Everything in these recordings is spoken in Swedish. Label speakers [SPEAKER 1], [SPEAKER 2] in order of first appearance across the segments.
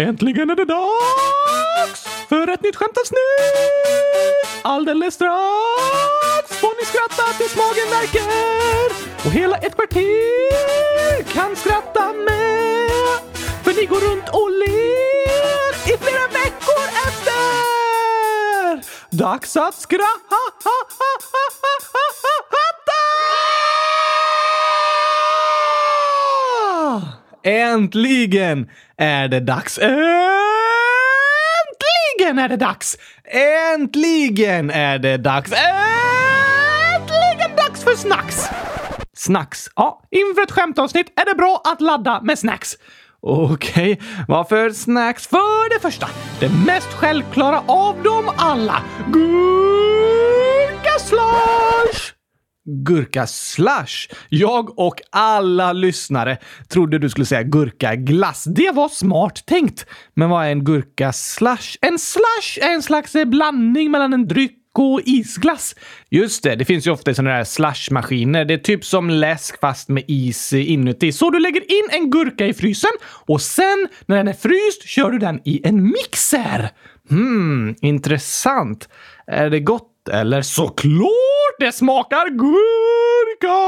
[SPEAKER 1] Äntligen är det dags för ett nytt skämtavsnitt! Alldeles strax får ni skratta tills magen värker och hela ett kvarter kan skratta med. För ni går runt och ler i flera veckor efter. Dags att skratta! Äntligen är det dags! Äntligen är det dags! Äntligen är det dags! Äntligen dags för snacks! Snacks? Ja, inför ett skämtavsnitt är det bra att ladda med snacks. Okej, okay. vad för snacks? För det första, det mest självklara av dem alla. Gurka slash! Gurkaslash. Jag och alla lyssnare trodde du skulle säga gurkaglass. Det var smart tänkt. Men vad är en gurkaslash? En slash är en slags blandning mellan en dryck och isglass. Just det, det finns ju ofta i sådana där slashmaskiner. Det är typ som läsk fast med is inuti. Så du lägger in en gurka i frysen och sen när den är fryst kör du den i en mixer. Hmm, intressant. Är det gott eller? Såklart det smakar gurka!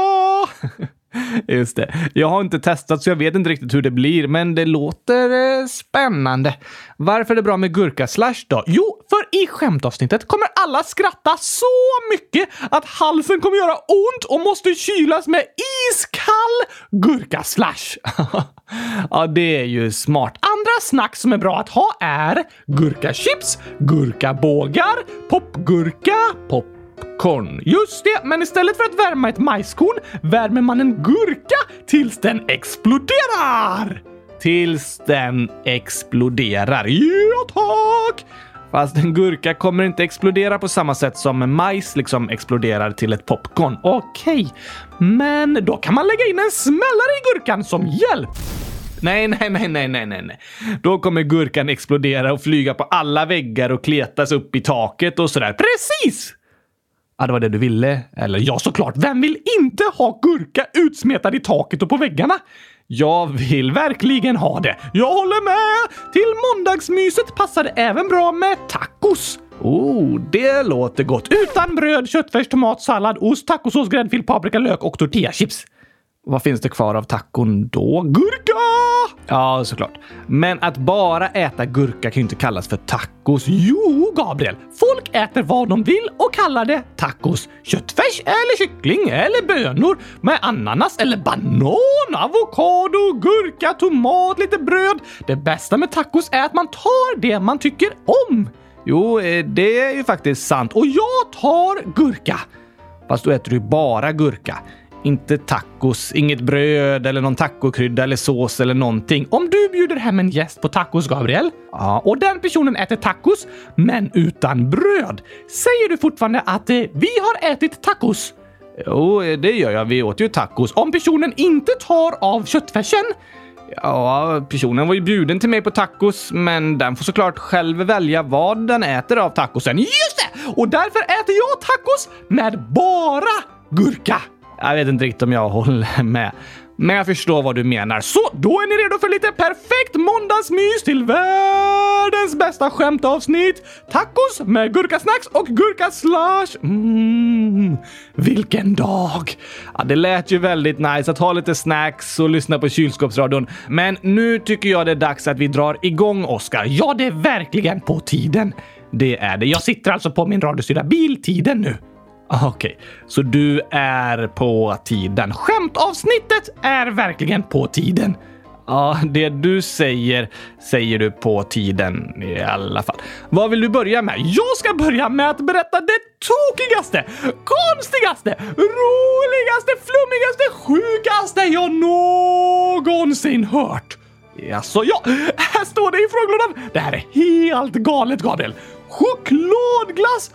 [SPEAKER 1] Just det. Jag har inte testat så jag vet inte riktigt hur det blir, men det låter eh, spännande. Varför är det bra med gurkaslash då? Jo, för i skämtavsnittet kommer alla skratta så mycket att halsen kommer göra ont och måste kylas med iskall gurkaslash. ja, det är ju smart. Andra snack som är bra att ha är gurkachips, gurkabågar, popgurka, pop popcorn. Just det, men istället för att värma ett majskorn värmer man en gurka tills den exploderar! Tills den exploderar. Ja, tack! Fast en gurka kommer inte explodera på samma sätt som majs liksom exploderar till ett popcorn. Okej, okay. men då kan man lägga in en smällare i gurkan som hjälp. Nej, nej, nej, nej, nej, nej. Då kommer gurkan explodera och flyga på alla väggar och kletas upp i taket och sådär. Precis! Ja, det var det du ville. Eller ja, såklart. Vem vill inte ha gurka utsmetad i taket och på väggarna? Jag vill verkligen ha det. Jag håller med! Till måndagsmyset passar det även bra med tacos. Oh, det låter gott. Utan bröd, köttfärs, tomat, sallad, ost, tacosås, gräddfil, paprika, lök och tortillachips. Vad finns det kvar av tacon då? Gurka! Ja, såklart. Men att bara äta gurka kan ju inte kallas för tacos. Jo, Gabriel! Folk äter vad de vill och kallar det tacos. Köttfärs eller kyckling eller bönor med ananas eller banan, avokado, gurka, tomat, lite bröd. Det bästa med tacos är att man tar det man tycker om. Jo, eh, det är ju faktiskt sant. Och jag tar gurka. Fast då äter du bara gurka. Inte tacos, inget bröd eller någon tacokrydda eller sås eller någonting. Om du bjuder hem en gäst på tacos, Gabriel, ja, och den personen äter tacos, men utan bröd, säger du fortfarande att eh, vi har ätit tacos? Jo, det gör jag. Vi åt ju tacos. Om personen inte tar av köttfärsen Ja, personen var ju bjuden till mig på tacos, men den får såklart själv välja vad den äter av tacosen. Just det! Och därför äter jag tacos med bara gurka. Jag vet inte riktigt om jag håller med. Men jag förstår vad du menar. Så då är ni redo för lite perfekt måndagsmys till världens bästa skämtavsnitt. Tacos med gurkasnacks och gurkaslash. Mm, vilken dag! Ja, det lät ju väldigt nice att ha lite snacks och lyssna på kylskåpsradion. Men nu tycker jag det är dags att vi drar igång, Oskar. Ja, det är verkligen på tiden. Det är det. Jag sitter alltså på min radiostyrda bil tiden nu. Ah, okej, okay. så du är på tiden. Skämtavsnittet är verkligen på tiden. Ja, det du säger, säger du på tiden i alla fall. Vad vill du börja med? Jag ska börja med att berätta det tokigaste, konstigaste, roligaste, flummigaste, sjukaste jag någonsin hört. Alltså, ja, här står det i frågelådan. Det här är helt galet, Gabriel. Chokladglass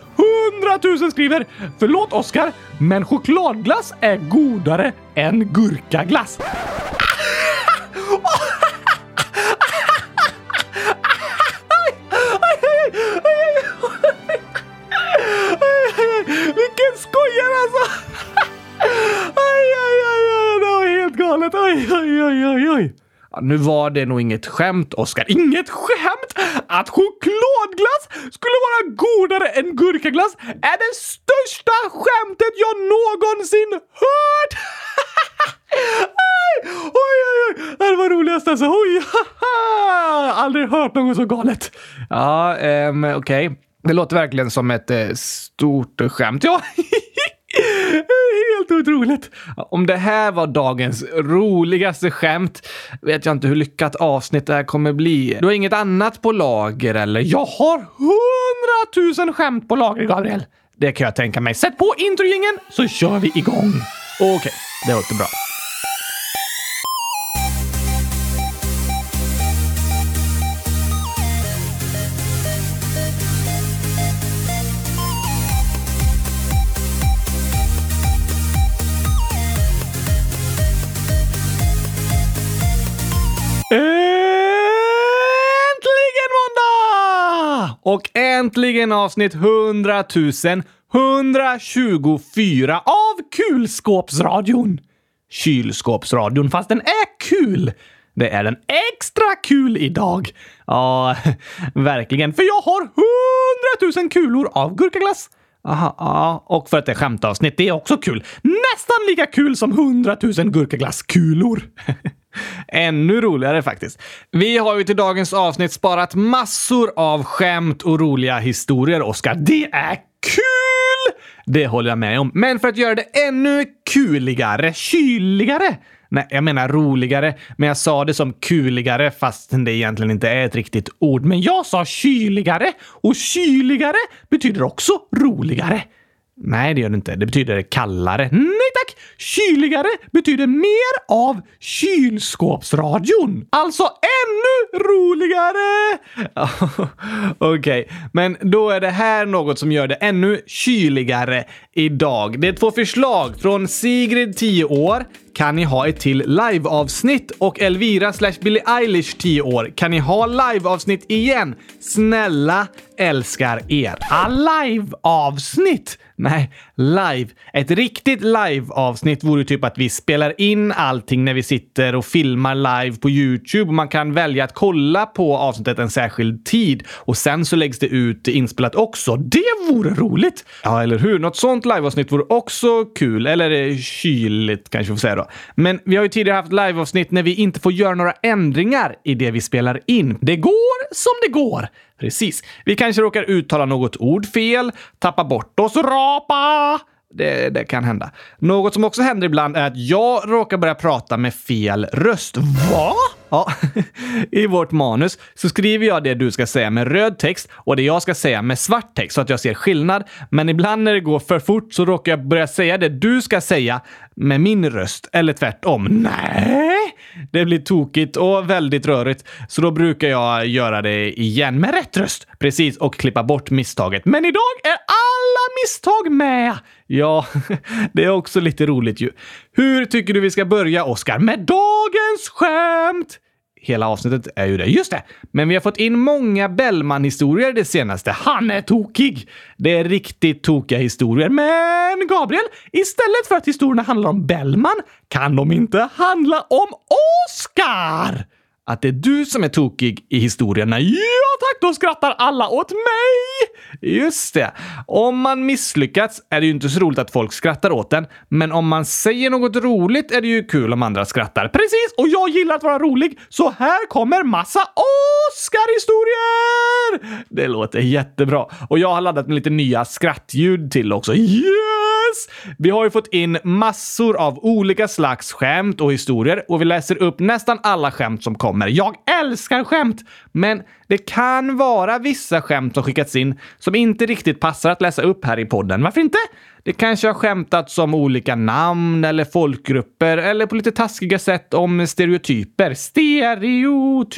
[SPEAKER 1] 100 000 skriver “Förlåt Oskar, men chokladglass är godare än gurkaglass”. Vilken skojare alltså! Aj, aj, aj, aj, det var helt galet. Oj, oj, oj, oj, oj nu var det nog inget skämt, Oskar. Inget skämt? Att chokladglass skulle vara godare än gurkaglass är det största skämtet jag någonsin hört! oj, oj, oj! Det var roligast alltså. Oj, Aldrig hört något så galet. Ja, um, okej. Okay. Det låter verkligen som ett eh, stort skämt. Ja, Helt otroligt! Om det här var dagens roligaste skämt vet jag inte hur lyckat avsnitt det här kommer bli. Du har inget annat på lager eller? Jag har hundratusen skämt på lager, Gabriel! Det kan jag tänka mig. Sätt på introjingeln så kör vi igång! Okej, okay, det låter bra. Och äntligen avsnitt 100 000 124 av Kulskåpsradion. Kylskåpsradion, fast den är kul. Det är den extra kul idag. Ja, verkligen. För jag har 100 000 kulor av gurkaglass. Aha, ja, och för att det är skämtavsnitt. Det är också kul. Nästan lika kul som 100 000 gurkaglasskulor. Ännu roligare faktiskt. Vi har ju till dagens avsnitt sparat massor av skämt och roliga historier, Oskar. Det är kul! Det håller jag med om. Men för att göra det ännu kuligare, kyligare, Nej, jag menar roligare, men jag sa det som kuligare fast det egentligen inte är ett riktigt ord. Men jag sa kyligare och kyligare betyder också roligare. Nej, det gör det inte. Det betyder kallare. Nej! Kyligare betyder mer av kylskåpsradion. Alltså ännu roligare! Okej, okay. men då är det här något som gör det ännu kyligare idag. Det är två förslag från Sigrid, 10 år. Kan ni ha ett till liveavsnitt? Och Elvira slash Billie Eilish 10 år. Kan ni ha liveavsnitt igen? Snälla älskar er. Ah, liveavsnitt! Nej, live. Ett riktigt live-avsnitt vore typ att vi spelar in allting när vi sitter och filmar live på YouTube. Man kan välja att kolla på avsnittet en särskild tid och sen så läggs det ut inspelat också. Det vore roligt! Ja, eller hur? Något sånt live-avsnitt vore också kul. Eller kyligt kanske vi får säga då. Men vi har ju tidigare haft live-avsnitt när vi inte får göra några ändringar i det vi spelar in. Det går som det går. Precis. Vi kanske råkar uttala något ord fel, tappa bort oss, rapa! Det, det, kan hända. Något som också händer ibland är att jag råkar börja prata med fel röst. Va? Ja, i vårt manus så skriver jag det du ska säga med röd text och det jag ska säga med svart text så att jag ser skillnad. Men ibland när det går för fort så råkar jag börja säga det du ska säga med min röst eller tvärtom. Nej, det blir tokigt och väldigt rörigt. Så då brukar jag göra det igen med rätt röst. Precis, och klippa bort misstaget. Men idag är alla misstag med! Ja, det är också lite roligt ju. Hur tycker du vi ska börja, Oskar? Med dagens skämt! Hela avsnittet är ju det. Just det! Men vi har fått in många Bellman-historier det senaste. Han är tokig! Det är riktigt tokiga historier. Men Gabriel, istället för att historierna handlar om Bellman kan de inte handla om Oscar! Att det är du som är tokig i historierna. Ja tack, då skrattar alla åt mig! Just det. Om man misslyckats är det ju inte så roligt att folk skrattar åt den, men om man säger något roligt är det ju kul om andra skrattar. Precis! Och jag gillar att vara rolig, så här kommer massa Oscar-historier! Det låter jättebra. Och jag har laddat med lite nya skrattljud till också. Yes! Vi har ju fått in massor av olika slags skämt och historier och vi läser upp nästan alla skämt som kommer kommer. Jag älskar skämt! Men det kan vara vissa skämt som skickats in som inte riktigt passar att läsa upp här i podden. Varför inte? Det kanske har skämtats om olika namn eller folkgrupper eller på lite taskiga sätt om stereotyper. Stereotyper?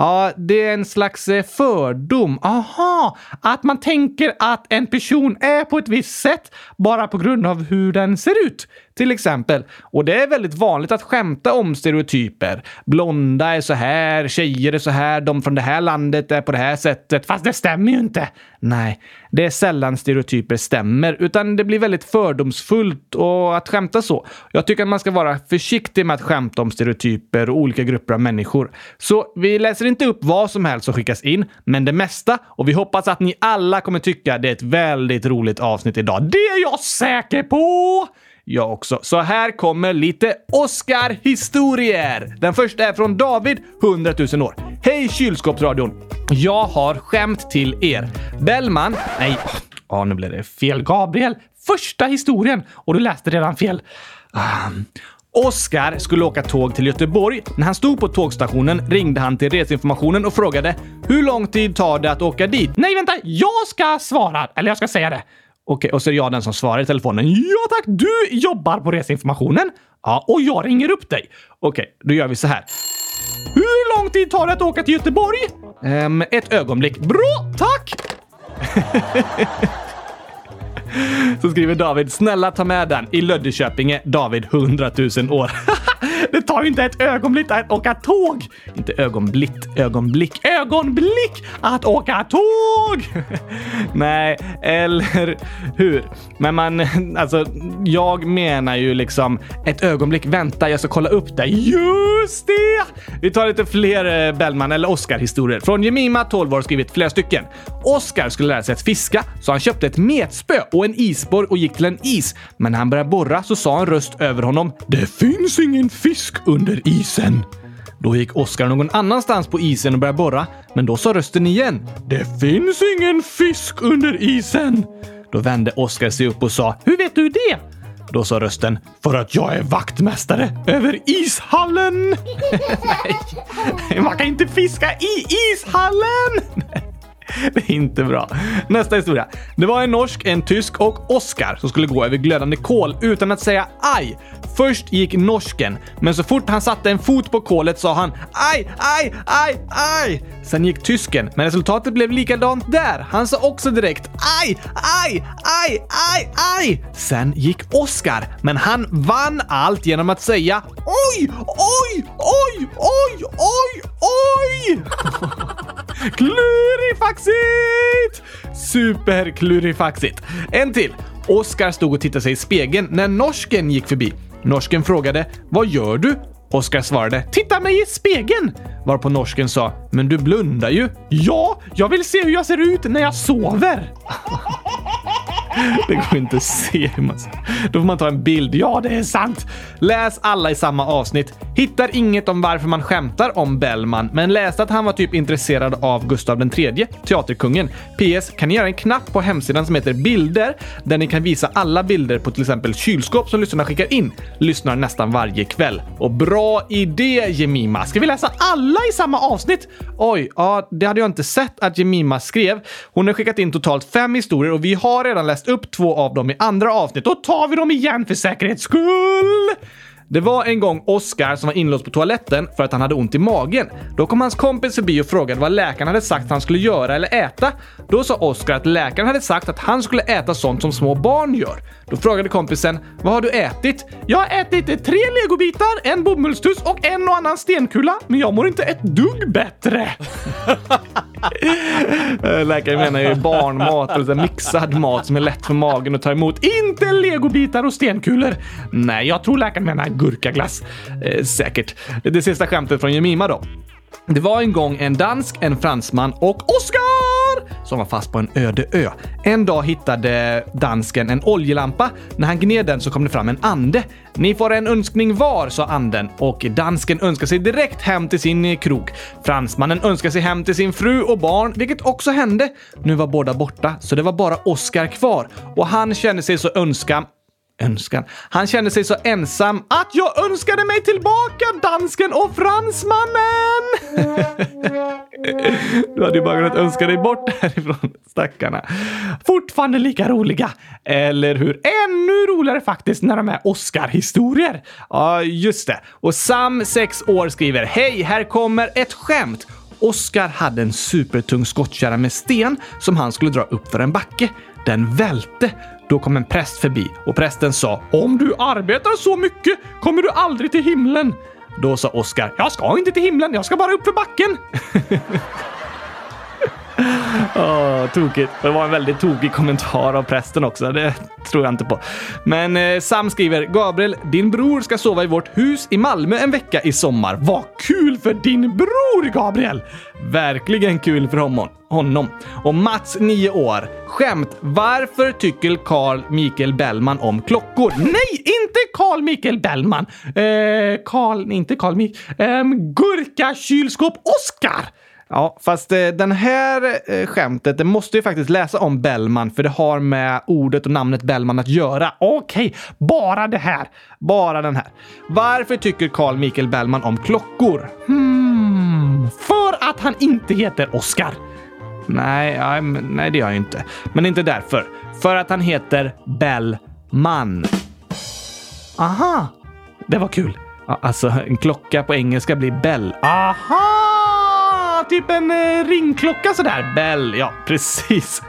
[SPEAKER 1] Ja, det är en slags eh, fördom. Aha! Att man tänker att en person är på ett visst sätt bara på grund av hur den ser ut. till exempel. Och det är väldigt vanligt att skämta om stereotyper. Blonda är så här, tjejer är så här, de från det här landet är på det här sättet. Fast det stämmer ju inte! Nej, det är sällan stereotyper stämmer, utan det blir väldigt fördomsfullt och att skämta så. Jag tycker att man ska vara försiktig med att skämta om stereotyper och olika grupper av människor. Så vi läser inte upp vad som helst som skickas in, men det mesta och vi hoppas att ni alla kommer tycka det är ett väldigt roligt avsnitt idag. Det är jag säker på! Jag också. Så här kommer lite Oscar-historier. Den första är från David, 100 000 år. Hej kylskåpsradion! Jag har skämt till er. Bellman... Nej, ja, nu blev det fel. Gabriel, första historien och du läste redan fel. Ehm, um. Oskar skulle åka tåg till Göteborg. När han stod på tågstationen ringde han till reseinformationen och frågade hur lång tid tar det att åka dit? Nej, vänta, jag ska svara. Eller jag ska säga det. Okej, och så är jag den som svarar i telefonen. Ja tack, du jobbar på reseinformationen. Ja, och jag ringer upp dig. Okej, då gör vi så här. Hur lång tid tar det att åka till Göteborg? Um, ett ögonblick. Bra, tack! Så skriver David, snälla ta med den. I Löddeköpinge, David 100 000 år. Det tar ju inte ett ögonblick att åka tåg. Inte ögonblick, ögonblick, ögonblick att åka tåg! Nej, eller hur? Men man, alltså, jag menar ju liksom ett ögonblick. Vänta, jag ska kolla upp det. Just det! Vi tar lite fler eh, Bellman eller Oscar-historier. Från Jemima, 12 år, skrivit flera stycken. Oscar skulle lära sig att fiska, så han köpte ett metspö och en isborr och gick till en is. Men när han började borra så sa en röst över honom. Det finns ingen fisk under isen. Då gick Oskar någon annanstans på isen och började borra, men då sa rösten igen. Det finns ingen fisk under isen. Då vände Oskar sig upp och sa. Hur vet du det? Då sa rösten “För att jag är vaktmästare över ishallen!” Nej, man kan inte fiska i ishallen! Det är inte bra. Nästa historia. Det var en norsk, en tysk och Oskar som skulle gå över glödande kol utan att säga aj. Först gick norsken, men så fort han satte en fot på kolet sa han aj, aj, aj, aj. Sen gick tysken, men resultatet blev likadant där. Han sa också direkt aj, aj, aj, aj, aj. Sen gick Oskar, men han vann allt genom att säga oj, oj, oj, oj, oj, oj. Klurifaxigt! Superklurifaxigt. En till. Oskar stod och tittade sig i spegeln när norsken gick förbi. Norsken frågade “Vad gör du?” Oskar svarade “Titta mig i spegeln!” Varpå norsken sa “Men du blundar ju.” “Ja, jag vill se hur jag ser ut när jag sover!” Det går inte att se hur man... Då får man ta en bild. Ja, det är sant. Läs alla i samma avsnitt. Hittar inget om varför man skämtar om Bellman, men läste att han var typ intresserad av Gustav III, teaterkungen. PS. Kan ni göra en knapp på hemsidan som heter bilder, där ni kan visa alla bilder på till exempel kylskåp som lyssnarna skickar in. Lyssnar nästan varje kväll. Och bra idé Jemima! Ska vi läsa alla i samma avsnitt? Oj, ja, det hade jag inte sett att Jemima skrev. Hon har skickat in totalt fem historier och vi har redan läst upp två av dem i andra avsnitt. Då tar vi dem igen för säkerhets skull! Det var en gång Oscar som var inlåst på toaletten för att han hade ont i magen. Då kom hans kompis förbi och frågade vad läkaren hade sagt han skulle göra eller äta. Då sa Oscar att läkaren hade sagt att han skulle äta sånt som små barn gör. Då frågade kompisen “Vad har du ätit?” “Jag har ätit tre legobitar, en bomullstuss och en och annan stenkula, men jag mår inte ett dugg bättre.” eh, Läkaren menar ju barnmat, eller mixad mat som är lätt för magen att ta emot. Inte legobitar och stenkulor! Nej, jag tror läkaren menar gurkaglass. Eh, säkert. Det sista skämtet från Jemima då. Det var en gång en dansk, en fransman och Oscar som var fast på en öde ö. En dag hittade dansken en oljelampa. När han gned den så kom det fram en ande. Ni får en önskning var, sa anden och dansken önskade sig direkt hem till sin eh, krog. Fransmannen önskade sig hem till sin fru och barn, vilket också hände. Nu var båda borta, så det var bara Oscar kvar och han kände sig så önska önskan. Han kände sig så ensam att jag önskade mig tillbaka dansken och fransmannen! du hade ju bara kunnat önska dig bort härifrån, stackarna. Fortfarande lika roliga, eller hur? Ännu roligare faktiskt när de är Oscar-historier. Ja, just det. Och Sam, 6 år, skriver Hej, här kommer ett skämt. Oscar hade en supertung skottkärra med sten som han skulle dra upp för en backe. Den välte. Då kom en präst förbi och prästen sa “Om du arbetar så mycket kommer du aldrig till himlen”. Då sa Oskar “Jag ska inte till himlen, jag ska bara upp för backen”. Oh, tokigt. Det var en väldigt tokig kommentar av prästen också. Det tror jag inte på. Men eh, Sam skriver Gabriel, din bror ska sova i vårt hus i Malmö en vecka i sommar. Vad kul för din bror Gabriel! Verkligen kul för honom. honom. Och Mats, 9 år. Skämt. Varför tycker Carl Mikael Bellman om klockor? Nej, inte Carl Mikael Bellman. Eh, Carl, inte Carl Mikael. Eh, Gurka kylskåp Oskar! Ja, fast eh, den här eh, skämtet, det måste ju faktiskt läsa om Bellman för det har med ordet och namnet Bellman att göra. Okej, okay, bara det här. Bara den här. Varför tycker Carl Michael Bellman om klockor? Hmm, för att han inte heter Oscar. Nej, ja, nej, det gör jag inte. Men inte därför. För att han heter Bellman. Aha, det var kul. Alltså, en klocka på engelska blir Bell. Aha! Typ en eh, ringklocka sådär. Bell, ja precis.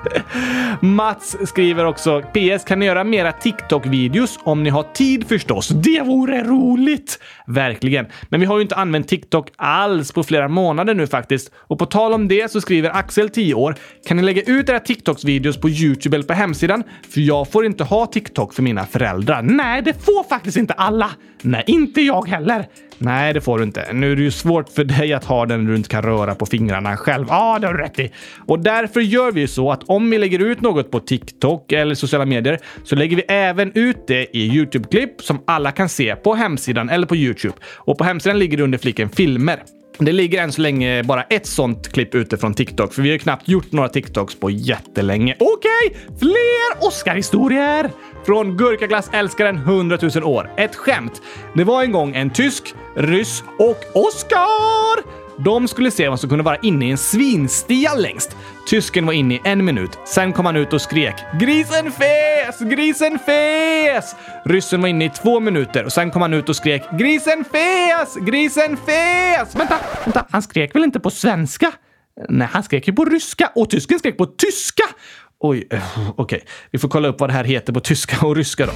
[SPEAKER 1] Mats skriver också PS kan ni göra mera TikTok-videos om ni har tid förstås. Det vore roligt! Verkligen. Men vi har ju inte använt TikTok alls på flera månader nu faktiskt. Och på tal om det så skriver Axel, 10 år, kan ni lägga ut era TikToks-videos på YouTube eller på hemsidan? För jag får inte ha TikTok för mina föräldrar. Nej, det får faktiskt inte alla. Nej, inte jag heller. Nej, det får du inte. Nu är det ju svårt för dig att ha den du inte kan röra på fingrarna själv. Ja, det har du rätt i. Och därför gör vi ju så att om vi lägger ut något på TikTok eller sociala medier så lägger vi även ut det i YouTube-klipp som alla kan se på hemsidan eller på YouTube. Och på hemsidan ligger det under fliken filmer. Det ligger än så länge bara ett sånt klipp ute från TikTok, för vi har knappt gjort några TikToks på jättelänge. Okej, okay, fler Oscar-historier! Från Gurkaglassälskaren 100 000 år. Ett skämt. Det var en gång en tysk, ryss och Oscar! De skulle se vad som kunde vara inne i en svinstia längst. Tysken var inne i en minut. Sen kom han ut och skrek “Grisen fes! Grisen fes!” Ryssen var inne i två minuter och sen kom han ut och skrek “Grisen fes! Grisen fes!” Vänta, vänta, han skrek väl inte på svenska? Nej, han skrek ju på ryska och tysken skrek på tyska. Oj, eh, okej. Okay. Vi får kolla upp vad det här heter på tyska och ryska då.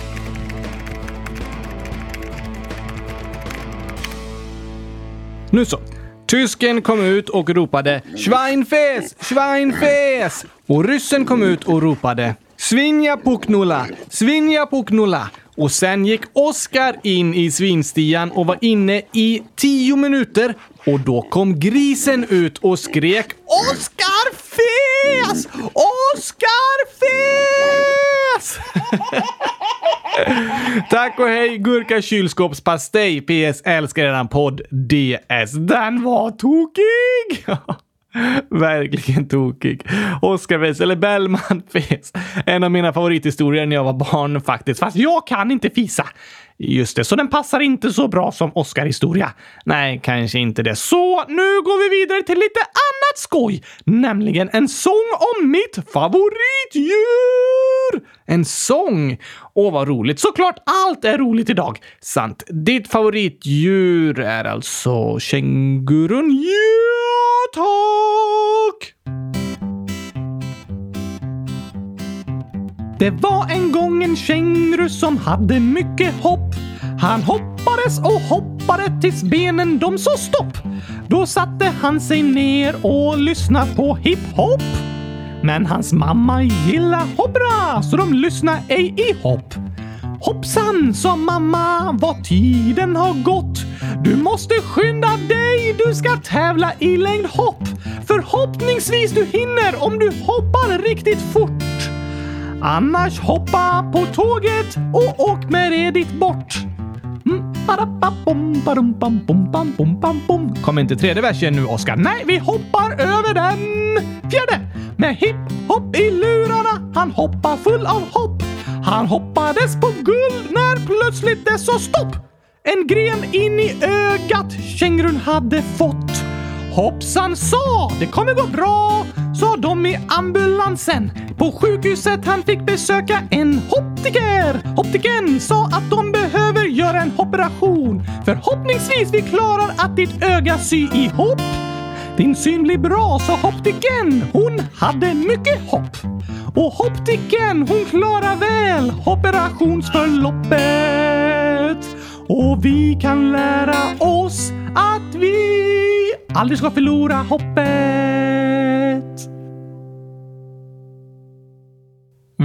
[SPEAKER 1] Nu så. Tysken kom ut och ropade “Schweinfes! Schweinfes!” och ryssen kom ut och ropade “Svinja puknula! Svinja puknula!” och sen gick Oskar in i svinstian och var inne i tio minuter och då kom grisen ut och skrek Oskar fes! Oskar fes! Tack och hej Gurka kylskåpspastej. PS älskar eran podd DS. Den var tokig! Verkligen tokig. Oscar Fes, eller Bellman Fes. En av mina favorithistorier när jag var barn faktiskt. Fast jag kan inte fisa. Just det, så den passar inte så bra som Oscar-historia. Nej, kanske inte det. Så nu går vi vidare till lite annat skoj, nämligen en sång om mitt favoritdjur! En sång! Åh, vad roligt. Såklart allt är roligt idag. Sant. Ditt favoritdjur är alltså kängurun? Ja! Det var en gång en känguru som hade mycket hopp. Han hoppades och hoppade tills benen de sa stopp. Då satte han sig ner och lyssnade på hiphop. Men hans mamma gillar hoppra så de lyssnade ej i hopp. Hoppsan, sa mamma, vad tiden har gått. Du måste skynda dig, du ska tävla i längdhopp. Förhoppningsvis du hinner om du hoppar riktigt fort. Annars hoppa på tåget och åk med det bort. Mm, Kom Kommer inte tredje versen nu, Oskar? Nej, vi hoppar över den! Fjärde! Med hipp-hopp i lurarna, han hoppar full av hopp. Han hoppades på guld när plötsligt det sa stopp. En gren in i ögat kängurun hade fått. Hoppsan sa, det kommer gå bra, sa de i ambulansen. På sjukhuset han fick besöka en optiker. Optiken sa att de behöver göra en operation. Förhoppningsvis vi klarar att ditt öga sy ihop. Din syn blir bra, sa Hoptiken. Hon hade mycket hopp. Och Hoptiken, hon klarar väl operationsförloppet. Och vi kan lära oss att vi aldrig ska förlora hoppet.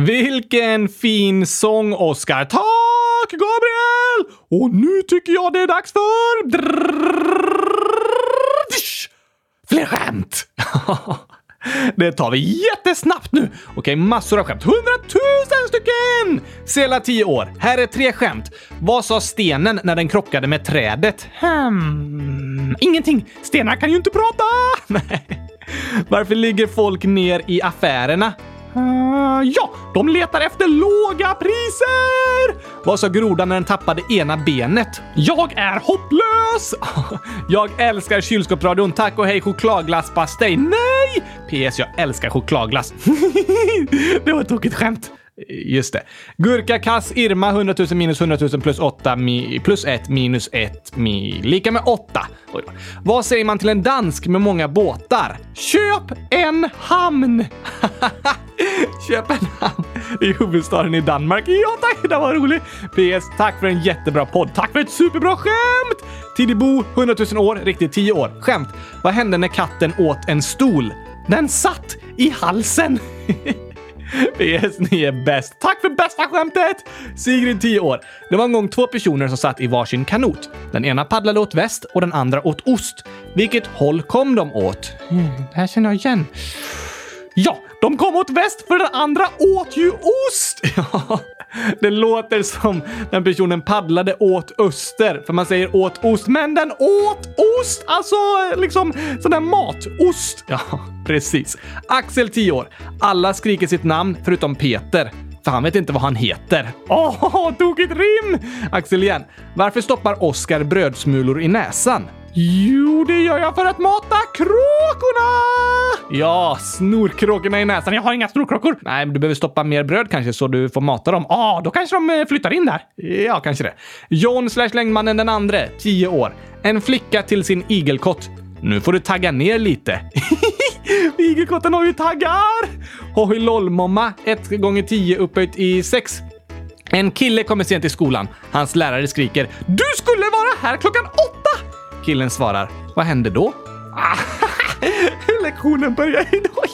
[SPEAKER 1] Vilken fin sång, Oscar! Tack, Gabriel! Och nu tycker jag det är dags för... Fler skämt! Det tar vi jättesnabbt nu. Okej, massor av skämt. Hundratusen stycken! Sela tio år. Här är tre skämt. Vad sa stenen när den krockade med trädet? Hmm, ingenting. Stenar kan ju inte prata! Nej. Varför ligger folk ner i affärerna? Uh, ja, de letar efter låga priser! Vad sa grodan när den tappade ena benet? Jag är hopplös! jag älskar kylskåpsradion. Tack och hej chokladglasspastej. Nej! PS. Jag älskar chokladglass. det var ett tokigt skämt. Just det. Gurka, kass, Irma, 100 000 minus 100 000 plus 8 mi, plus 1 minus 1 mi, lika med 8. Vad säger man till en dansk med många båtar? Köp en hamn! Köpenhamn i huvudstaden i Danmark. Ja tack, det var roligt. PS. Tack för en jättebra podd. Tack för ett superbra skämt! Tidibo, 100 000 år, riktigt 10 år. Skämt. Vad hände när katten åt en stol? Den satt i halsen. PS, ni är bäst. Tack för bästa skämtet! Sigrid, 10 år. Det var en gång två personer som satt i varsin kanot. Den ena paddlade åt väst och den andra åt ost. Vilket håll kom de åt? Mm, det här känner jag igen. Ja, de kom åt väst för den andra åt ju ost! det låter som den personen paddlade åt öster, för man säger åt ost, men den åt ost! Alltså liksom sån där matost. Ja, precis. Axel 10 år. Alla skriker sitt namn förutom Peter. För han vet inte vad han heter. Åh, oh, tokigt rim! Axel igen. Varför stoppar Oskar brödsmulor i näsan? Jo, det gör jag för att mata kråkorna! Ja, snorkråkorna i näsan. Jag har inga snorkråkor. Nej, men du behöver stoppa mer bröd kanske så du får mata dem. Ja, ah, då kanske de eh, flyttar in där. Ja, kanske det. John slash längdmannen den andre, 10 år. En flicka till sin igelkott. Nu får du tagga ner lite. Igelkotten har ju taggar! Hoj lollmomma, 1 gånger 10 upphöjt i 6. En kille kommer sent till skolan. Hans lärare skriker “Du skulle vara här klockan åtta!” Killen svarar “Vad händer då?” Lektionen börjar idag.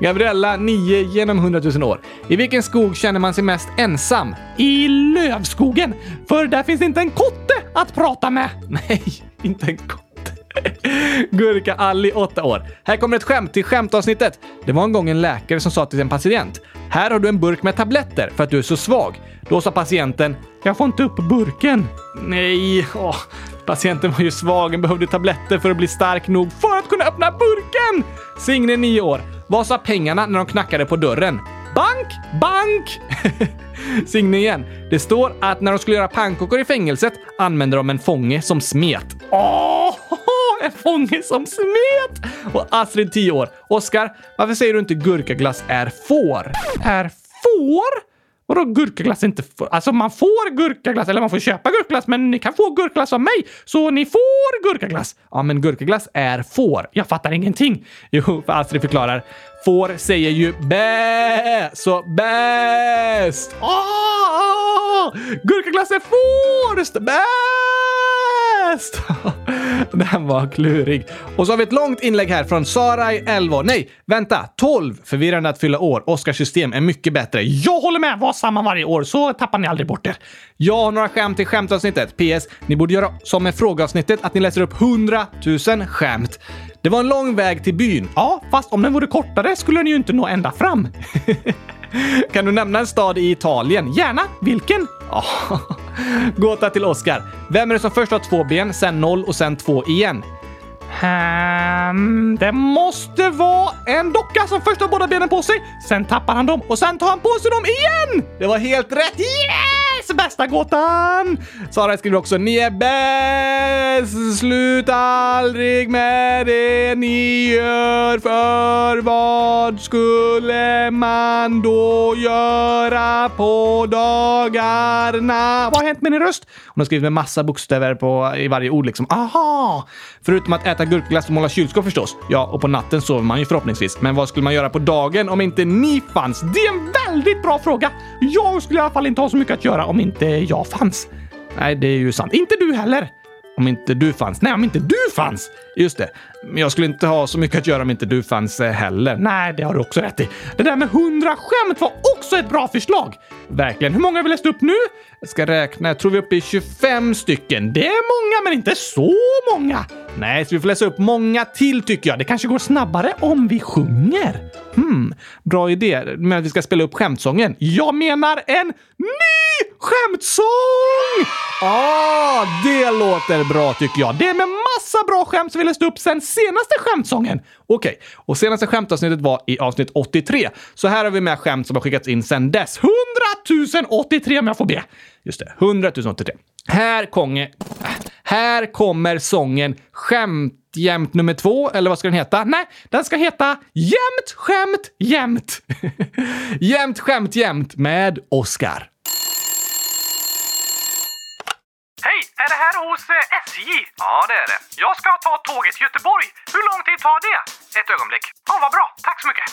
[SPEAKER 1] Gabriella, 9 genom 100 000 år. I vilken skog känner man sig mest ensam? I lövskogen! För där finns inte en kotte att prata med. Nej, inte en kotte. Gurka Ali 8 år. Här kommer ett skämt till skämtavsnittet. Det var en gång en läkare som sa till en patient. Här har du en burk med tabletter för att du är så svag. Då sa patienten. Jag får inte upp burken. Nej, åh, Patienten var ju svag och behövde tabletter för att bli stark nog för att kunna öppna burken! Signe, 9 år. Vad sa pengarna när de knackade på dörren? Bank! Bank! Signe igen. Det står att när de skulle göra pannkakor i fängelset använde de en fånge som smet. Åh! En fånge som smet! Och Astrid, 10 år. Oskar, varför säger du inte gurkaglass är får? Är får? Vadå gurkaglass inte får? Alltså man får gurkaglass, eller man får köpa gurkaglass, men ni kan få gurkaglass av mig. Så ni får gurkaglass. Ja, men gurkaglass är får. Jag fattar ingenting. Jo, för Astrid förklarar. Får säger ju bä, så bäst. Ah, gurkaglass är fårst, bäst. Den var klurig. Och så har vi ett långt inlägg här från Sarai 11 Nej, vänta. 12. Förvirrande att fylla år. Oskars system är mycket bättre. Jag håller med! Var samma varje år så tappar ni aldrig bort er. Jag har några skämt i skämtavsnittet. PS. Ni borde göra som med frågeavsnittet att ni läser upp 100 000 skämt. Det var en lång väg till byn. Ja, fast om den vore kortare skulle den ju inte nå ända fram. kan du nämna en stad i Italien? Gärna. Vilken? Oh. Gåta till Oscar. Vem är det som först har två ben, sen noll och sen två igen? Um, det måste vara en docka som först har båda benen på sig, sen tappar han dem och sen tar han på sig dem igen! Det var helt rätt! Yes! bästa gåtan! Sara skriver också ni är bäst! Sluta aldrig med det ni gör för vad skulle man då göra på dagarna? Vad har hänt med din röst? Hon har skrivit med massa bokstäver på, i varje ord liksom. Aha! Förutom att äta gurkglass och måla kylskåp förstås. Ja, och på natten sover man ju förhoppningsvis. Men vad skulle man göra på dagen om inte ni fanns? Det är en väldigt bra fråga! Jag skulle i alla fall inte ha så mycket att göra om inte jag fanns. Nej, det är ju sant. Inte du heller! Om inte du fanns. Nej, om inte du fanns! Just det. Men jag skulle inte ha så mycket att göra om inte du fanns eh, heller. Nej, det har du också rätt i. Det där med hundra skämt var också ett bra förslag! Verkligen. Hur många har vi läst upp nu? Jag ska räkna. Jag tror vi är uppe i 25 stycken. Det är många, men inte så många. Nej, så vi får läsa upp många till tycker jag. Det kanske går snabbare om vi sjunger. Hmm, bra idé. Men att vi ska spela upp skämtsången. Jag menar en ny skämtsång! Ah, det låter bra tycker jag. Det är med massa bra skämt som vi läste upp sen senaste skämtsången. Okej, okay. och senaste skämtavsnittet var i avsnitt 83. Så här har vi med skämt som har skickats in sen dess. 100 083 om jag får be. Just det, 100 083. Här, konge, här kommer sången Skämt jämt nummer två, eller vad ska den heta? Nej, den ska heta Jämt skämt jämt. jämt skämt jämt med Oscar.
[SPEAKER 2] Hej! Är det här hos eh, SJ? Ja, det är det. Jag ska ta tåget till Göteborg. Hur lång tid tar det? Ett ögonblick. Ja, vad bra. Tack så mycket.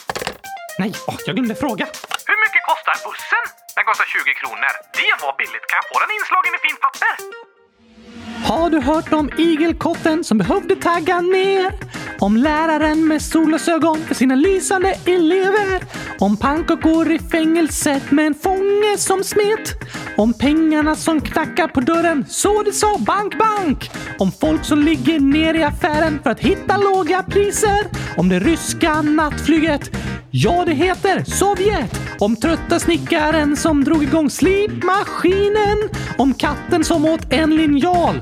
[SPEAKER 1] Nej, oh, jag glömde fråga.
[SPEAKER 2] Hur mycket kostar bussen? Den kostar 20 kronor. Det var billigt. Kan jag få den inslagen i fint papper?
[SPEAKER 1] Har du hört om igelkotten som behövde tagga ner? Om läraren med solglasögon för sina lysande elever? Om pannkakor i fängelset med en fånge som smet? Om pengarna som knackar på dörren så det sa bank, bank? Om folk som ligger ner i affären för att hitta låga priser? Om det ryska nattflyget? Ja, det heter Sovjet! Om trötta snickaren som drog igång slipmaskinen. Om katten som åt en linjal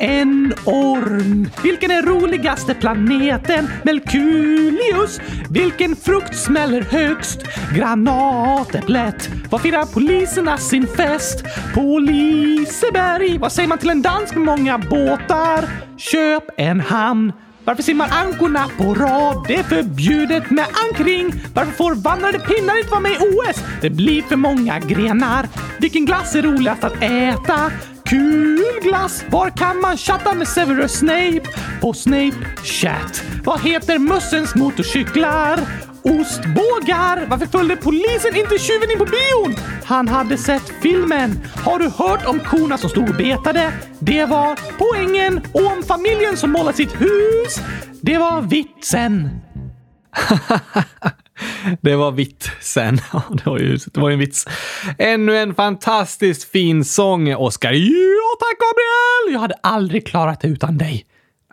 [SPEAKER 1] En orm. Vilken är roligaste planeten? Melkulius. Vilken frukt smäller högst? Granatäpplet. Vad firar poliserna sin fest? På Liseberg. Vad säger man till en dans med många båtar? Köp en hamn. Varför simmar ankorna på rad? Det är förbjudet med ankring. Varför får vandrande pinnar inte vara med i OS? Det blir för många grenar. Vilken glass är roligast att äta? Kul glass! Var kan man chatta med Severus Snape? På Snape Chat. Vad heter mössens motorcyklar? Ostbågar! Varför följde polisen inte tjuven in på bion? Han hade sett filmen. Har du hört om korna som stod och betade? Det var poängen. Och om familjen som målade sitt hus? Det var vitsen. Det var vitt sen. Ja, det var ju det var ju en vits. Ännu en fantastiskt fin sång, Oskar. Ja, tack Gabriel! Jag hade aldrig klarat det utan dig.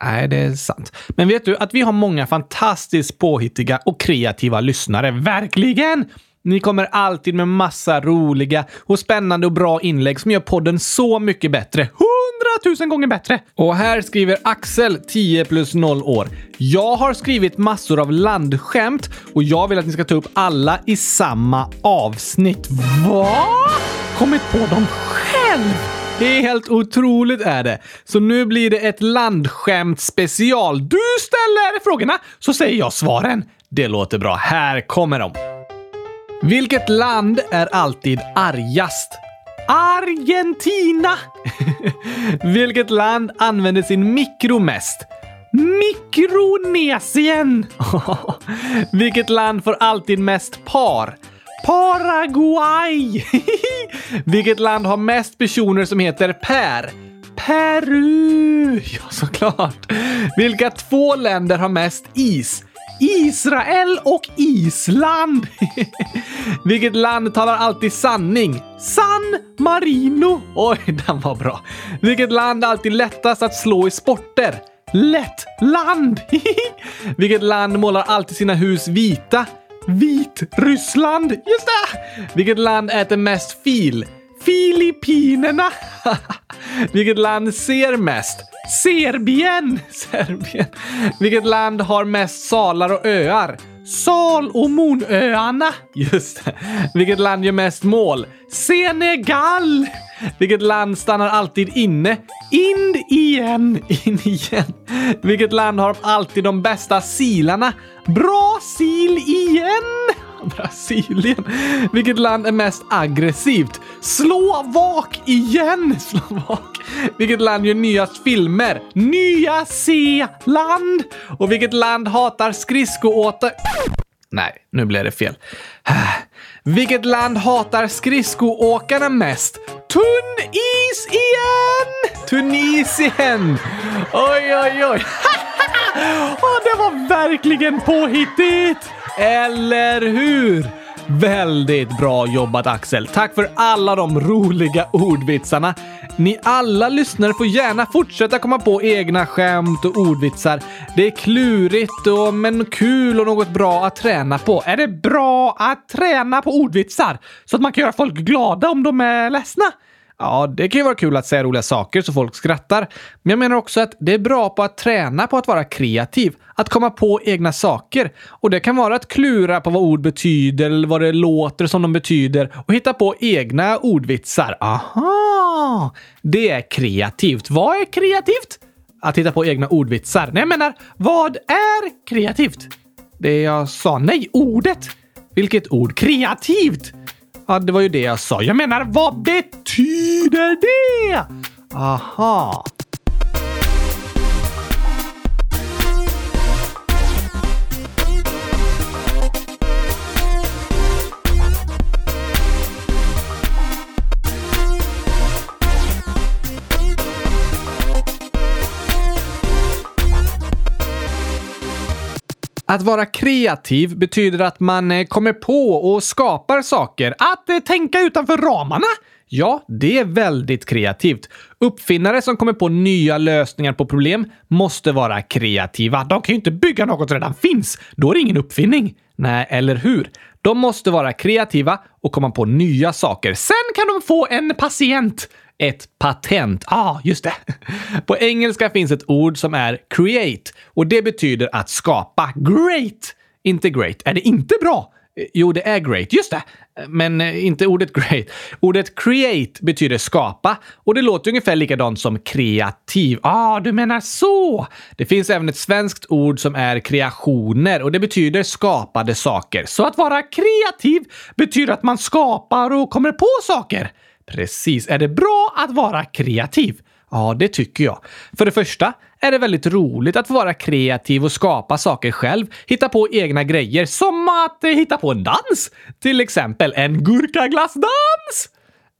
[SPEAKER 1] Nej, det är sant. Men vet du att vi har många fantastiskt påhittiga och kreativa lyssnare? Verkligen! Ni kommer alltid med massa roliga och spännande och bra inlägg som gör podden så mycket bättre Hundratusen gånger bättre. Och här skriver Axel, 10 plus 0 år. Jag har skrivit massor av landskämt och jag vill att ni ska ta upp alla i samma avsnitt. Va? Kommit på dem själv? Helt otroligt är det. Så nu blir det ett landskämt special. Du ställer frågorna så säger jag svaren. Det låter bra. Här kommer de. Vilket land är alltid argast? Argentina! Vilket land använder sin mikro mest? Mikronesien! Vilket land får alltid mest par? Paraguay! Vilket land har mest personer som heter Per? Peru! Ja, såklart. Vilka två länder har mest is? Israel och Island! Vilket land talar alltid sanning? San Marino! Oj, den var bra. Vilket land är alltid lättast att slå i sporter? Lettland! Vilket land målar alltid sina hus vita? Vitryssland! Just det! Vilket land äter mest fil? Filippinerna! Vilket land ser mest? Serbien! Serbien. Vilket land har mest salar och öar? Salomonöarna! Just det. Vilket land gör mest mål? Senegal! Vilket land stannar alltid inne? In igen! In igen. Vilket land har alltid de bästa silarna? Brasil igen! Brasilien. Vilket land är mest aggressivt? Slovak igen! Slovak. Vilket land gör nyast filmer? Nya Zeeland! Och vilket land hatar skridskoåkare? Nej, nu blev det fel. Vilket land hatar skridskoåkarna mest? Tunn is igen! Tunisien! Oj, oj, oj. oh, det var verkligen påhittigt! Eller hur? Väldigt bra jobbat Axel! Tack för alla de roliga ordvitsarna. Ni alla lyssnare får gärna fortsätta komma på egna skämt och ordvitsar. Det är klurigt och, men kul och något bra att träna på. Är det bra att träna på ordvitsar? Så att man kan göra folk glada om de är ledsna? Ja, det kan ju vara kul att säga roliga saker så folk skrattar. Men jag menar också att det är bra på att träna på att vara kreativ. Att komma på egna saker. Och det kan vara att klura på vad ord betyder eller vad det låter som de betyder och hitta på egna ordvitsar. Aha! Det är kreativt. Vad är kreativt? Att hitta på egna ordvitsar. Nej, jag menar, vad är kreativt? Det jag sa. Nej, ordet! Vilket ord? Kreativt! Ja, det var ju det jag sa. Jag menar, vad betyder det? Aha. Att vara kreativ betyder att man eh, kommer på och skapar saker. Att eh, tänka utanför ramarna. Ja, det är väldigt kreativt. Uppfinnare som kommer på nya lösningar på problem måste vara kreativa. De kan ju inte bygga något som redan finns. Då är det ingen uppfinning. Nej, eller hur? De måste vara kreativa och komma på nya saker. Sen kan de få en patient. Ett patent. Ja, ah, just det. På engelska finns ett ord som är create och det betyder att skapa. Great! Inte great. Är det inte bra? Jo, det är great. Just det! Men eh, inte ordet great. Ordet create betyder skapa och det låter ungefär likadant som kreativ. Ah, du menar så! Det finns även ett svenskt ord som är kreationer och det betyder skapade saker. Så att vara kreativ betyder att man skapar och kommer på saker. Precis. Är det bra att vara kreativ? Ja, det tycker jag. För det första är det väldigt roligt att få vara kreativ och skapa saker själv. Hitta på egna grejer, som att eh, hitta på en dans. Till exempel en gurkaglassdans!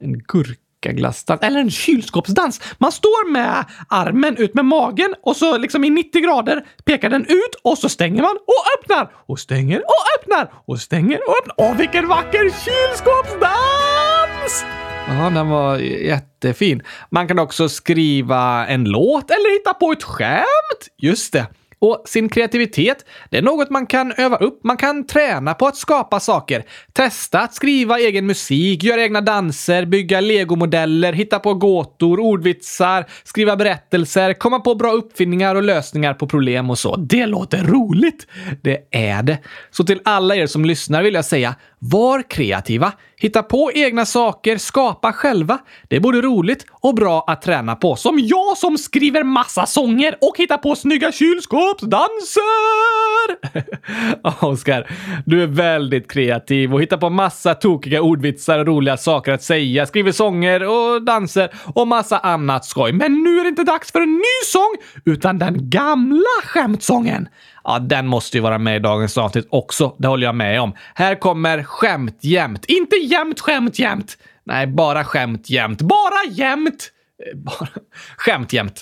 [SPEAKER 1] En gurkaglassdans, eller en kylskåpsdans. Man står med armen ut med magen och så liksom i 90 grader pekar den ut och så stänger man och öppnar och stänger och öppnar och stänger och öppnar. Åh, vilken vacker kylskåpsdans! Ja, den var jättefin. Man kan också skriva en låt eller hitta på ett skämt. Just det. Och sin kreativitet, det är något man kan öva upp. Man kan träna på att skapa saker. Testa att skriva egen musik, göra egna danser, bygga legomodeller, hitta på gåtor, ordvitsar, skriva berättelser, komma på bra uppfinningar och lösningar på problem och så. Det låter roligt! Det är det. Så till alla er som lyssnar vill jag säga, var kreativa, hitta på egna saker, skapa själva. Det är både roligt och bra att träna på. Som jag som skriver massa sånger och hittar på snygga kylskåpsdanser! Oskar, du är väldigt kreativ och hittar på massa tokiga ordvitsar och roliga saker att säga, skriver sånger och danser och massa annat skoj. Men nu är det inte dags för en ny sång, utan den gamla skämtsången. Ja, den måste ju vara med i dagens avsnitt också. Det håller jag med om. Här kommer skämt jämt. Inte jämt skämt jämt. Nej, bara skämt jämt. Bara jämt! Eh, bara skämt jämt.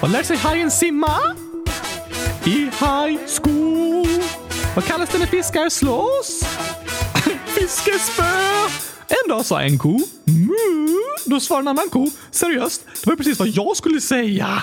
[SPEAKER 1] Vad lär sig hajen simma? I high school. Vad kallas det när fiskar slåss? Fiskespö. En dag sa en ko mu. Då svarade en annan ko seriöst. Det var ju precis vad jag skulle säga.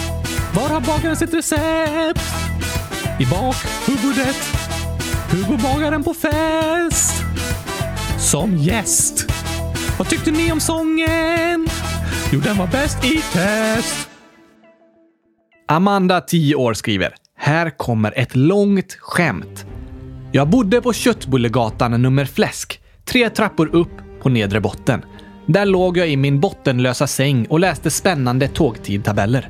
[SPEAKER 1] Var har bagaren sitt recept? I bakhuvudet. Hur går bagaren på fest? Som gäst. Vad tyckte ni om sången? Jo, den var bäst i test. Amanda, 10 år, skriver. Här kommer ett långt skämt. Jag bodde på Köttbullegatan nummer fläsk. Tre trappor upp på nedre botten. Där låg jag i min bottenlösa säng och läste spännande tågtidtabeller.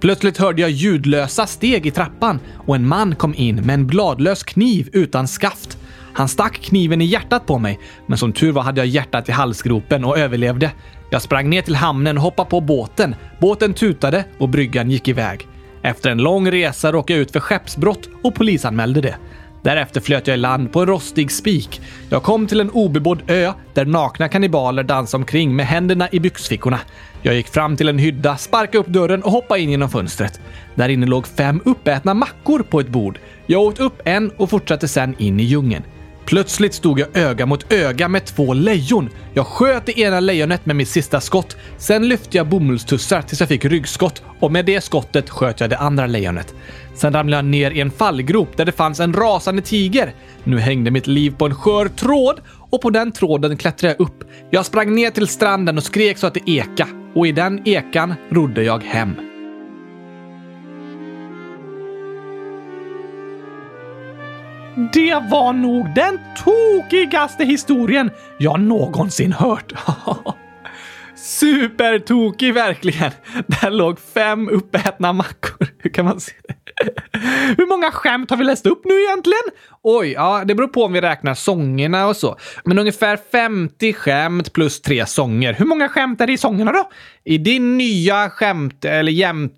[SPEAKER 1] Plötsligt hörde jag ljudlösa steg i trappan och en man kom in med en bladlös kniv utan skaft. Han stack kniven i hjärtat på mig, men som tur var hade jag hjärtat i halsgropen och överlevde. Jag sprang ner till hamnen och hoppade på båten. Båten tutade och bryggan gick iväg. Efter en lång resa råkade jag ut för skeppsbrott och polisanmälde det. Därefter flöt jag i land på en rostig spik. Jag kom till en obebodd ö där nakna kannibaler dansade omkring med händerna i byxfickorna. Jag gick fram till en hydda, sparkade upp dörren och hoppade in genom fönstret. Där inne låg fem uppätna mackor på ett bord. Jag åt upp en och fortsatte sen in i djungeln. Plötsligt stod jag öga mot öga med två lejon. Jag sköt det ena lejonet med mitt sista skott. Sen lyfte jag bomullstussar tills jag fick ryggskott och med det skottet sköt jag det andra lejonet. Sen ramlade jag ner i en fallgrop där det fanns en rasande tiger. Nu hängde mitt liv på en skör tråd och på den tråden klättrade jag upp. Jag sprang ner till stranden och skrek så att det eka och i den ekan rodde jag hem. Det var nog den tokigaste historien jag någonsin hört. Supertokig verkligen. Där låg fem uppätna mackor. Hur kan man se det? Hur många skämt har vi läst upp nu egentligen? Oj, ja, det beror på om vi räknar sångerna och så. Men ungefär 50 skämt plus tre sånger. Hur många skämt är det i sångerna då? I din nya skämt, eller jämt...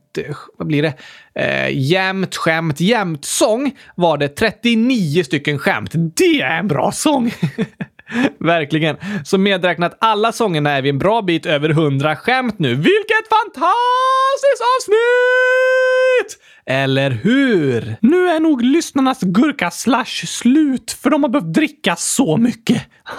[SPEAKER 1] Vad blir det? Eh, jämt skämt, jämt sång var det 39 stycken skämt. Det är en bra sång! Verkligen. Så medräknat alla sångerna är vi en bra bit över 100 skämt nu. Vilket fantastiskt avsnitt! Eller hur? Nu är nog lyssnarnas gurka-slash slut, för de har behövt dricka så mycket.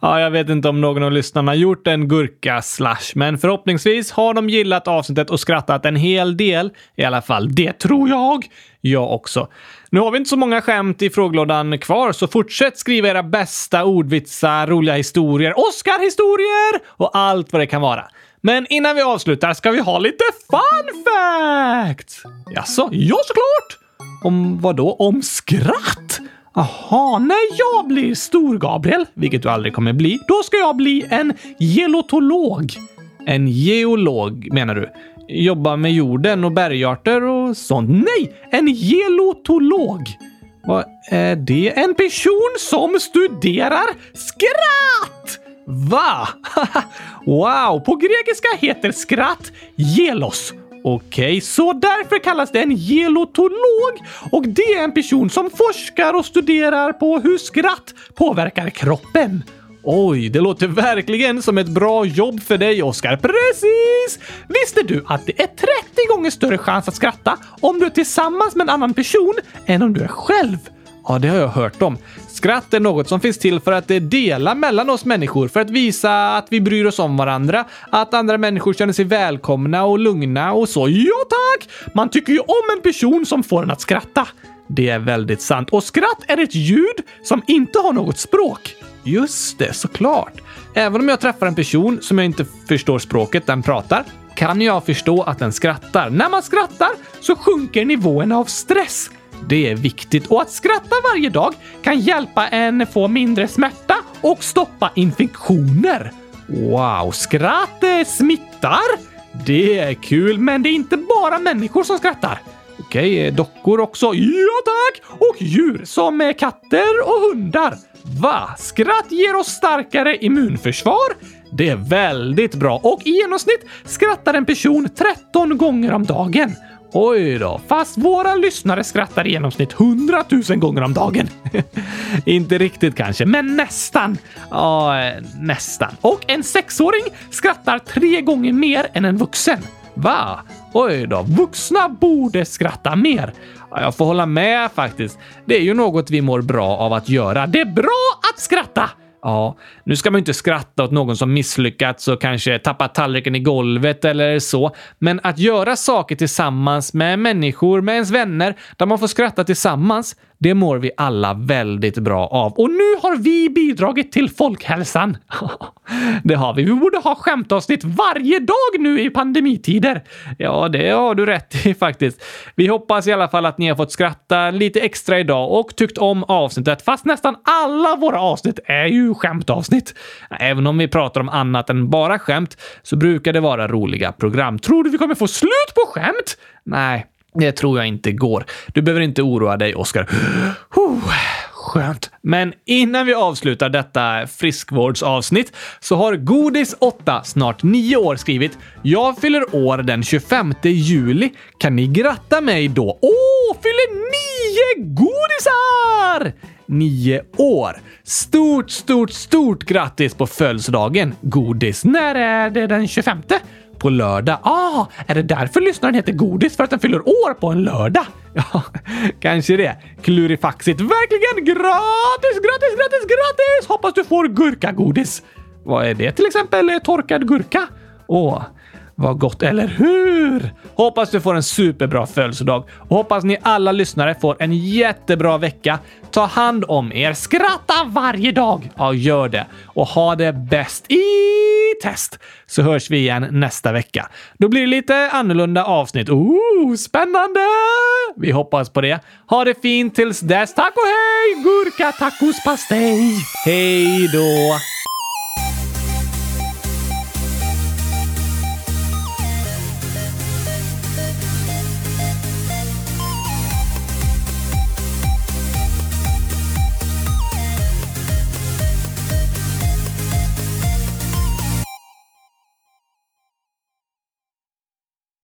[SPEAKER 1] ja, jag vet inte om någon av lyssnarna gjort en gurka-slash, men förhoppningsvis har de gillat avsnittet och skrattat en hel del. I alla fall, det tror jag. Jag också. Nu har vi inte så många skämt i frågelådan kvar, så fortsätt skriva era bästa ordvitsar, roliga historier, Oscar-historier och allt vad det kan vara. Men innan vi avslutar ska vi ha lite fun facts. Jaså? Ja, såklart! Om vad då? Om skratt? Aha, när jag blir stor, Gabriel, vilket du aldrig kommer bli, då ska jag bli en gelotolog. En geolog, menar du? Jobba med jorden och bergarter och sånt? Nej, en gelotolog! Vad är det? En person som studerar skratt! Va? wow! På grekiska heter skratt gelos. Okej, okay, så därför kallas det en gelotolog och det är en person som forskar och studerar på hur skratt påverkar kroppen. Oj, det låter verkligen som ett bra jobb för dig, Oskar. Precis! Visste du att det är 30 gånger större chans att skratta om du är tillsammans med en annan person än om du är själv? Ja, det har jag hört om. Skratt är något som finns till för att dela mellan oss människor, för att visa att vi bryr oss om varandra, att andra människor känner sig välkomna och lugna och så. Ja tack! Man tycker ju om en person som får en att skratta. Det är väldigt sant. Och skratt är ett ljud som inte har något språk. Just det, såklart. Även om jag träffar en person som jag inte förstår språket den pratar, kan jag förstå att den skrattar. När man skrattar så sjunker nivåerna av stress. Det är viktigt och att skratta varje dag kan hjälpa en få mindre smärta och stoppa infektioner. Wow, skratt eh, smittar! Det är kul, men det är inte bara människor som skrattar. Okej, eh, dockor också? Ja tack! Och djur som eh, katter och hundar. Va? Skratt ger oss starkare immunförsvar? Det är väldigt bra och i genomsnitt skrattar en person 13 gånger om dagen. Oj då, fast våra lyssnare skrattar i genomsnitt 100 000 gånger om dagen. Inte riktigt kanske, men nästan. Ja, nästan. Och en sexåring skrattar tre gånger mer än en vuxen. Va? Oj då, vuxna borde skratta mer. Jag får hålla med faktiskt. Det är ju något vi mår bra av att göra. Det är bra att skratta! Ja, nu ska man ju inte skratta åt någon som misslyckats och kanske tappat tallriken i golvet eller så. Men att göra saker tillsammans med människor, med ens vänner, där man får skratta tillsammans, det mår vi alla väldigt bra av. Och nu har vi bidragit till folkhälsan. det har vi. Vi borde ha skämtavsnitt varje dag nu i pandemitider. Ja, det har du rätt i faktiskt. Vi hoppas i alla fall att ni har fått skratta lite extra idag och tyckt om avsnittet, fast nästan alla våra avsnitt är ju skämtavsnitt. Även om vi pratar om annat än bara skämt så brukar det vara roliga program. Tror du vi kommer få slut på skämt? Nej, det tror jag inte går. Du behöver inte oroa dig, Oskar. Skönt. Men innan vi avslutar detta friskvårdsavsnitt så har Godis8, snart 9 år, skrivit “Jag fyller år den 25 juli. Kan ni gratta mig då?” Åh, fyller nio godisar! Nio år. Stort, stort, stort grattis på födelsedagen, Godis. När är det den 25? På lördag. Ah, är det därför lyssnaren heter Godis? För att den fyller år på en lördag? Ja, kanske det. Klurifaxigt. Verkligen gratis, gratis, gratis, gratis! Hoppas du får gurkagodis. Vad är det till exempel? Torkad gurka? Åh, vad gott, eller hur? Hoppas du får en superbra födelsedag och hoppas ni alla lyssnare får en jättebra vecka. Ta hand om er, skratta varje dag! Ja, gör det och ha det bäst i test så hörs vi igen nästa vecka. Då blir det lite annorlunda avsnitt. Ooh, spännande! Vi hoppas på det. Ha det fint tills dess. Tack och hej! Gurka tacos pastej! Hej då!